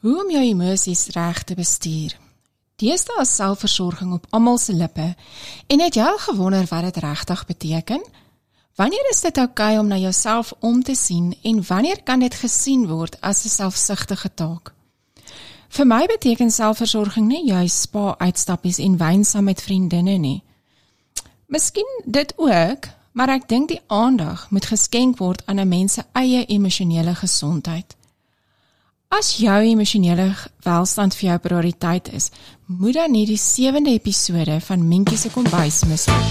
Hoe om jou emosies reg te bestuur. Deesdae is selfversorging op almal se lippe. En het jy al gewonder wat dit regtig beteken? Wanneer is dit oukei okay om na jouself om te sien en wanneer kan dit gesien word as 'n selfsugtige taak? Vir my beteken selfversorging nie juis spa uitstappies en wyn saam met vriendinne nie. Miskien dit ook, maar ek dink die aandag moet geskenk word aan 'n mens se eie emosionele gesondheid. As jou emosionele welstand vir jou prioriteit is, moet dan nie die 7de episode van Minkie se kombuis mis nie.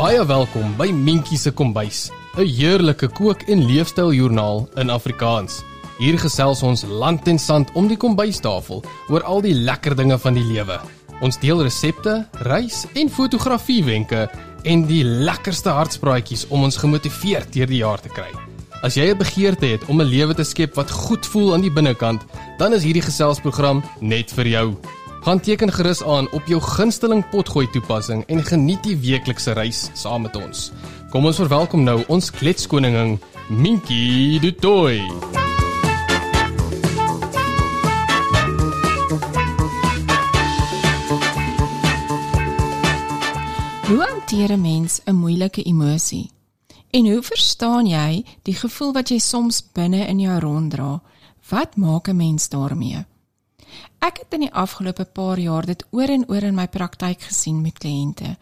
Baie welkom by Minkie se kombuis, 'n heerlike kook- en leefstyljoernaal in Afrikaans. Hier gesels ons land en sand om die kombuistafel oor al die lekker dinge van die lewe. Ons deel resepte, reis en fotografiewenke en die lekkerste hartspraatjies om ons gemotiveerd deur die jaar te kry. As jy 'n begeerte het om 'n lewe te skep wat goed voel aan die binnekant, dan is hierdie geselsprogram net vir jou. Gaan teken gerus aan op jou gunsteling potgooi toepassing en geniet die weeklikse reis saam met ons. Kom ons verwelkom nou ons kletskoningin Minky du Toy. Hoe hanteer 'n mens 'n moeilike emosie? En hoe verstaan jy die gevoel wat jy soms binne in jou ronddra? Wat maak 'n mens daarmee? Ek het in die afgelope paar jaar dit oor en oor in my praktyk gesien met kliënte.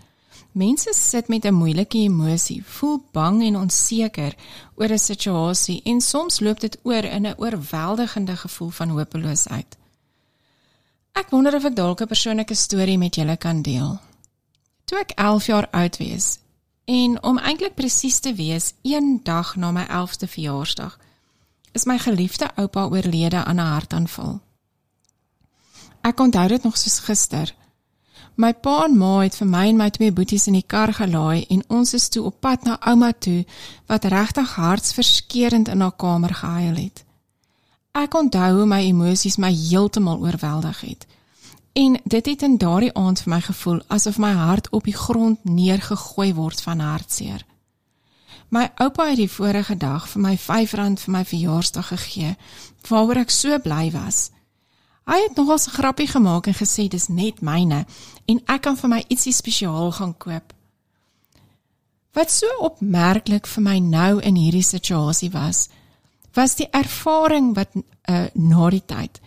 Mense sit met 'n moeilike emosie, voel bang en onseker oor 'n situasie en soms loop dit oor in 'n oorweldigende gevoel van hopeloosheid. Ek wonder of ek dalk 'n persoonlike storie met julle kan deel. Toe ek 11 jaar oud was en om eintlik presies te wees, een dag na my 11ste verjaarsdag, is my geliefde oupa oorlede aan 'n hartaanval. Ek onthou dit nog soos gister. My pa en ma het vir my en my twee boeties in die kar gelaai en ons is toe op pad na ouma toe wat regtig hartsverskeurende in haar kamer gehuil het. Ek onthou hoe my emosies my heeltemal oorweldig het. En dit het in daardie aand vir my gevoel asof my hart op die grond neergegooi word van hartseer. My oupa het die vorige dag vir my R5 vir my verjaarsdag gegee, waaroor ek so bly was. Hy het nogal 'n grappie gemaak en gesê dis net myne en ek kan vir my ietsie spesiaal gaan koop. Wat so opmerklik vir my nou in hierdie situasie was, was die ervaring wat uh, na die tyd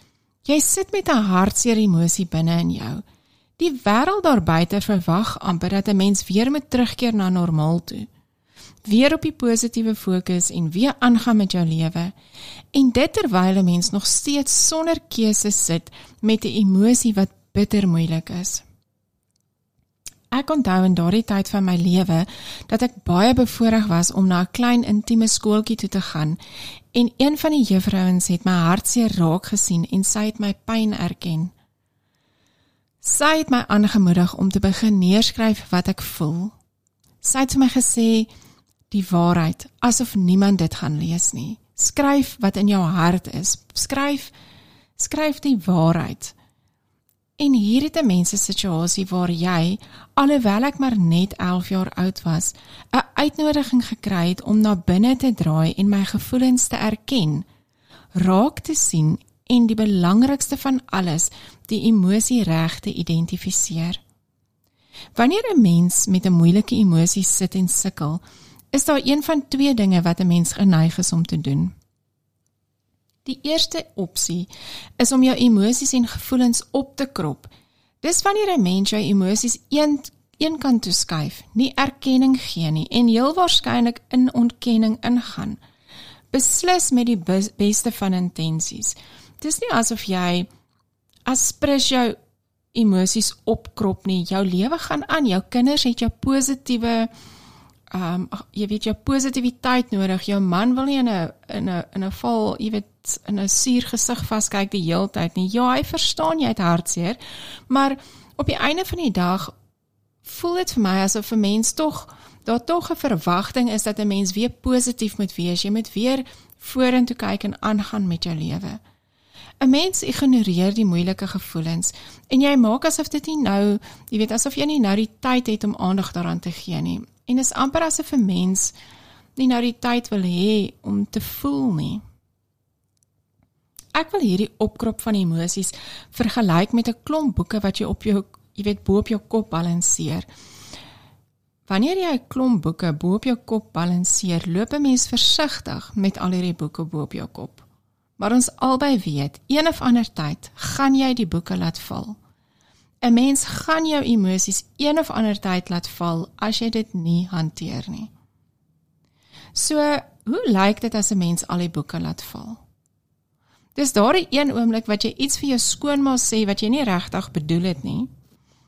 Jy sit met 'n hartseer emosie binne in jou. Die wêreld daar buite verwag amper dat 'n mens weer moet terugkeer na normaal toe. Weer op die positiewe fokus en weer aangaan met jou lewe. En dit terwyl 'n mens nog steeds sonder keuse sit met 'n emosie wat bitter moeilik is. Ek onthou in daardie tyd van my lewe dat ek baie bevoorreg was om na 'n klein intieme skooltjie toe te gaan en een van die juffrouens het my hartseer raak gesien en sy het my pyn erken. Sy het my aangemoedig om te begin neerskryf wat ek voel. Sy het vir my gesê die waarheid asof niemand dit gaan lees nie. Skryf wat in jou hart is. Skryf skryf die waarheid. En hier het 'n mens 'n situasie waar jy alhoewel ek maar net 11 jaar oud was, 'n uitnodiging gekry het om na binne te draai en my gevoelens te erken, raak te sien en die belangrikste van alles, die emosie reg te identifiseer. Wanneer 'n mens met 'n moeilike emosie sit en sukkel, is daar een van twee dinge wat 'n mens geneig is om te doen. Die eerste opsie is om jou emosies en gevoelens op te krop. Dis wanneer 'n mens jou emosies een een kant toe skuif, nie erkenning gee nie en heel waarskynlik in ontkenning ingaan. Beslis met die beste van intensies. Dis nie asof jy aspres jou emosies opkrop nie. Jou lewe gaan aan. Jou kinders het jou positiewe ehm um, jy weet jou positiwiteit nodig. Jou man wil nie in 'n in 'n in 'n val, jy weet, in 'n suur gesig vaskyk die hele tyd nie. Ja, hy verstaan jy het hartseer, maar op die einde van die dag voel dit vir my asof 'n mens tog daar tog 'n verwagting is dat 'n mens weer positief moet wees. Jy moet weer vorentoe kyk en aangaan met jou lewe. 'n Mens ignoreer die moeilike gevoelens en jy maak asof dit nie nou, jy weet, asof jy nie nou die tyd het om aandag daaraan te gee nie. En is amper asof 'n mens nie nou die tyd wil hê om te voel nie. Ek wil hierdie opkrop van emosies vergelyk met 'n klomp boeke wat jy op jou, jy weet, bo op jou kop balanseer. Wanneer jy 'n klomp boeke bo op jou kop balanseer, loop 'n mens versigtig met al hierdie boeke bo op jou kop. Maar ons albei weet, een of ander tyd gaan jy die boeke laat val. 'n Mens gaan jou emosies een of ander tyd laat val as jy dit nie hanteer nie. So, hoe lyk dit as 'n mens al die boeke laat val? Dis daardie een oomblik wat jy iets vir jou skoonma sê wat jy nie regtig bedoel het nie.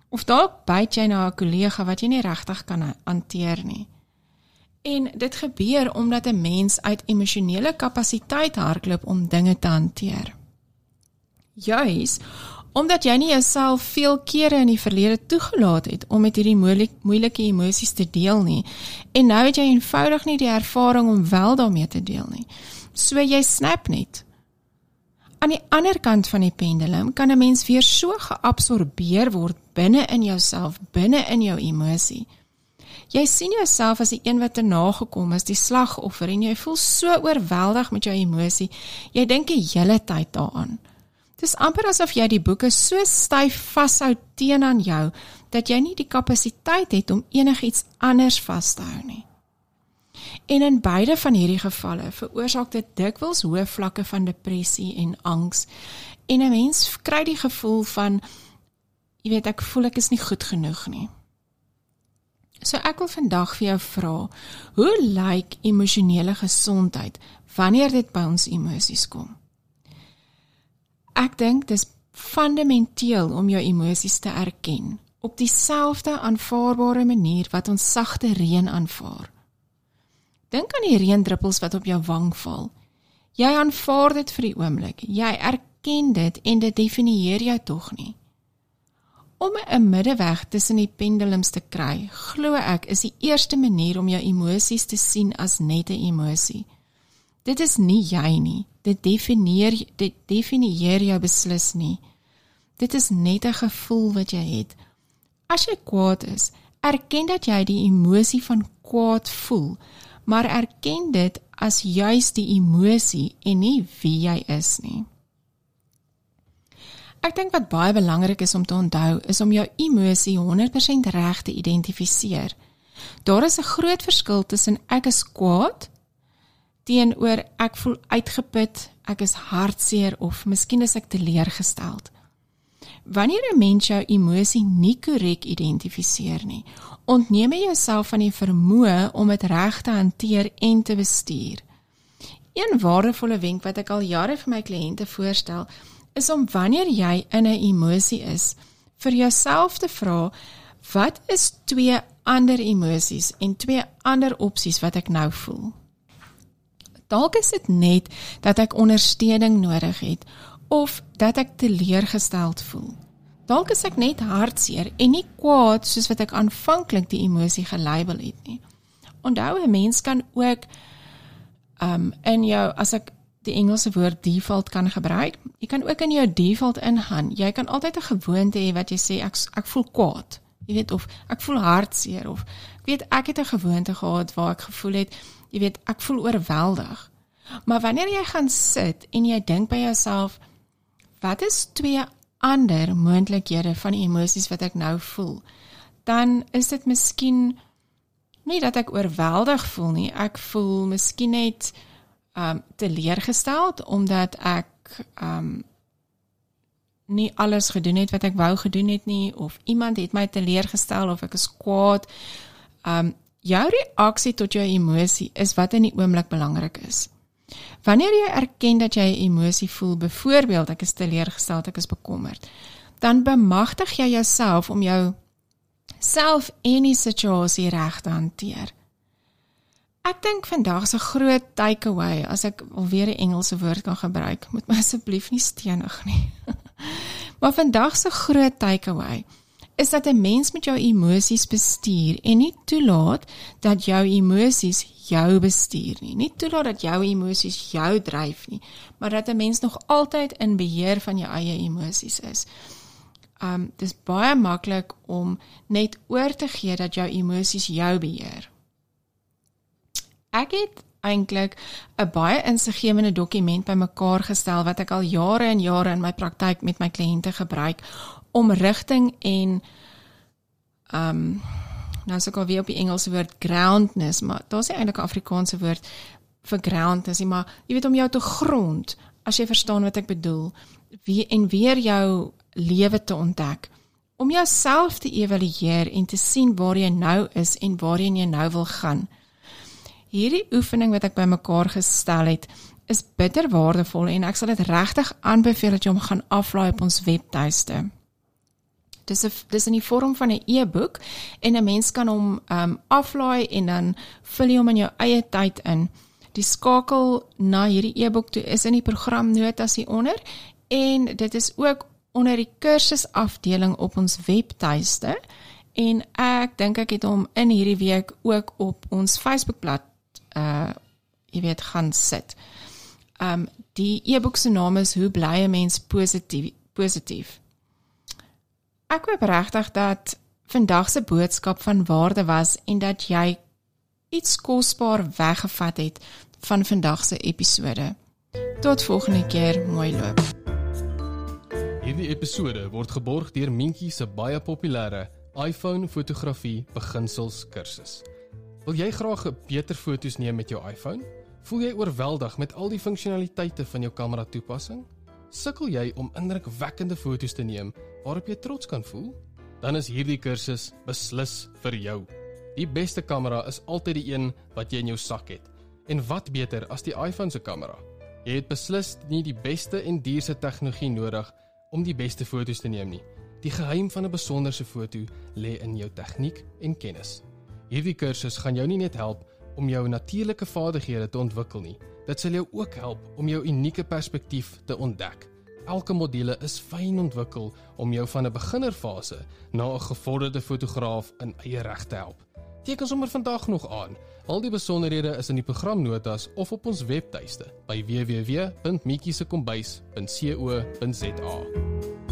Of dalk byt jy na 'n kollega wat jy nie regtig kan hanteer nie. En dit gebeur omdat 'n mens uit emosionele kapasiteit hardloop om dinge te hanteer. Juis omdat jy nie jouself veel kere in die verlede toegelaat het om met hierdie moeilik, moeilike emosies te deel nie en nou het jy eenvoudig nie die ervaring om wel daarmee te deel nie. So jy snap net. Aan die ander kant van die pendulum kan 'n mens weer so geabsorbeer word binne in jouself, binne in jou emosie. Jy sien jouself as die een wat te nagekom is, die slagoffer en jy voel so oorweldig met jou emosie. Jy dink die hele tyd daaraan. Dis amper asof jy die boeke so styf vashou teen aan jou dat jy nie die kapasiteit het om enigiets anders vas te hou nie. En in beide van hierdie gevalle veroorsaak dit dikwels hoë vlakke van depressie en angs. En 'n mens kry die gevoel van jy weet ek voel ek is nie goed genoeg nie. So ek wil vandag vir jou vra, hoe lyk emosionele gesondheid wanneer dit by ons emosies kom? Ek dink dis fundamenteel om jou emosies te erken op dieselfde aanvaarbare manier wat ons sagte reën aanvaar. Dink aan die reendruppels wat op jou wang val. Jy aanvaar dit vir die oomblik. Jy erken dit en dit definieer jou tog nie. Om 'n middeweg tussen die pendulums te kry, glo ek is die eerste manier om jou emosies te sien as net 'n emosie. Dit is nie jy nie. Dit definieer dit definieer jou beslis nie. Dit is net 'n gevoel wat jy het. As jy kwaad is, erken dat jy die emosie van kwaad voel, maar erken dit as juis die emosie en nie wie jy is nie. Ek dink wat baie belangrik is om te onthou is om jou emosie 100% reg te identifiseer. Daar is 'n groot verskil tussen ek is kwaad teenoor ek voel uitgeput, ek is hartseer of miskien is ek teleurgesteld. Wanneer 'n mens jou emosie nie korrek identifiseer nie, ontneem jy jouself van die vermoë om dit reg te hanteer en te bestuur. Een waardevolle wenk wat ek al jare vir my kliënte voorstel, is om wanneer jy in 'n emosie is, vir jouself te vra, wat is twee ander emosies en twee ander opsies wat ek nou voel? Dalk is dit net dat ek ondersteuning nodig het of dat ek teleurgesteld voel. Dalk is ek net hartseer en nie kwaad soos wat ek aanvanklik die emosie gelabel het nie. Onthou 'n mens kan ook um in jou as ek die Engelse woord default kan gebruik, jy kan ook in jou default ingaan. Jy kan altyd 'n gewoonte hê wat jy sê ek ek voel kwaad. Jy weet of ek voel hartseer of ek weet ek het 'n gewoonte gehad waar ek gevoel het jy weet, ek voel oorweldig. Maar wanneer jy gaan sit en jy dink by jouself, wat is twee ander moontlikhede van die emosies wat ek nou voel? Dan is dit miskien nie dat ek oorweldig voel nie. Ek voel miskien net um teleurgesteld omdat ek um nie alles gedoen het wat ek wou gedoen het nie of iemand het my teleurgestel of ek is kwaad. Um jou reaksie tot jou emosie is wat in die oomblik belangrik is. Wanneer jy erken dat jy 'n emosie voel, byvoorbeeld ek is teleurgesteld, ek is bekommerd, dan bemagtig jy jouself om jou self en die situasie reg te hanteer. Ek dink vandag se groot takeaway, as ek alweer 'n Engelse woord kan gebruik, moet my asseblief nie stenig nie. maar vandag se groot takeaway is dat 'n mens met jou emosies bestuur en nie toelaat dat jou emosies jou bestuur nie. Nie toelaat dat jou emosies jou dryf nie, maar dat 'n mens nog altyd in beheer van jou eie emosies is. Um dis baie maklik om net oor te gee dat jou emosies jou beheer. Ek het eintlik 'n baie insiggewende dokument bymekaar gestel wat ek al jare en jare in my praktyk met my kliënte gebruik om rigting en um nou sou ek weer op die Engelse woord groundness, maar daar's nie eintlik 'n Afrikaanse woord vir groundness nie, maar jy weet om jou te grond as jy verstaan wat ek bedoel, wie en weer jou lewe te ontdek om jouself te evalueer en te sien waar jy nou is en waarheen jy nou wil gaan. Hierdie oefening wat ek bymekaar gestel het, is bitter waardevol en ek sal dit regtig aanbeveel dat jy hom gaan aflaai op ons webtuiste. Dis 'n dis in die vorm van 'n e-boek en 'n mens kan hom ehm um, aflaai en dan vul jy hom in jou eie tyd in. Die skakel na hierdie e-boek toe is in die programnotas hieronder en dit is ook onder die kursusafdeling op ons webtuiste en ek dink ek het hom in hierdie week ook op ons Facebookblad uh jy weet gaan sit. Um die e-boek se naam is hoe bly 'n mens positief positief. Ek hoop regtig dat vandag se boodskap van waarde was en dat jy iets kosbaar weggevat het van vandag se episode. Tot volgende keer, mooi loop. Hierdie episode word geborg deur Minkie se baie populêre iPhone fotografie beginsels kursus. Wil jy graag beter foto's neem met jou iPhone? Voel jy oorweldig met al die funksionaliteite van jou kamera toepassing? Sukkel jy om indrukwekkende foto's te neem waarop jy trots kan voel? Dan is hierdie kursus beslis vir jou. Die beste kamera is altyd die een wat jy in jou sak het. En wat beter as die iPhone se kamera? Jy het beslis nie die beste en duurste tegnologie nodig om die beste foto's te neem nie. Die geheim van 'n besonderse foto lê in jou tegniek en kennis. Hierdie kursus gaan jou nie net help om jou natuurlike vaardighede te ontwikkel nie. Dit sal jou ook help om jou unieke perspektief te ontdek. Elke module is fyn ontwikkel om jou van 'n beginnerfase na 'n gevorderde fotograaf in eie reg te help. Teken sommer vandag nog aan. Al die besonderhede is in die programnotas of op ons webtuiste by www.mikiesekombuis.co.za.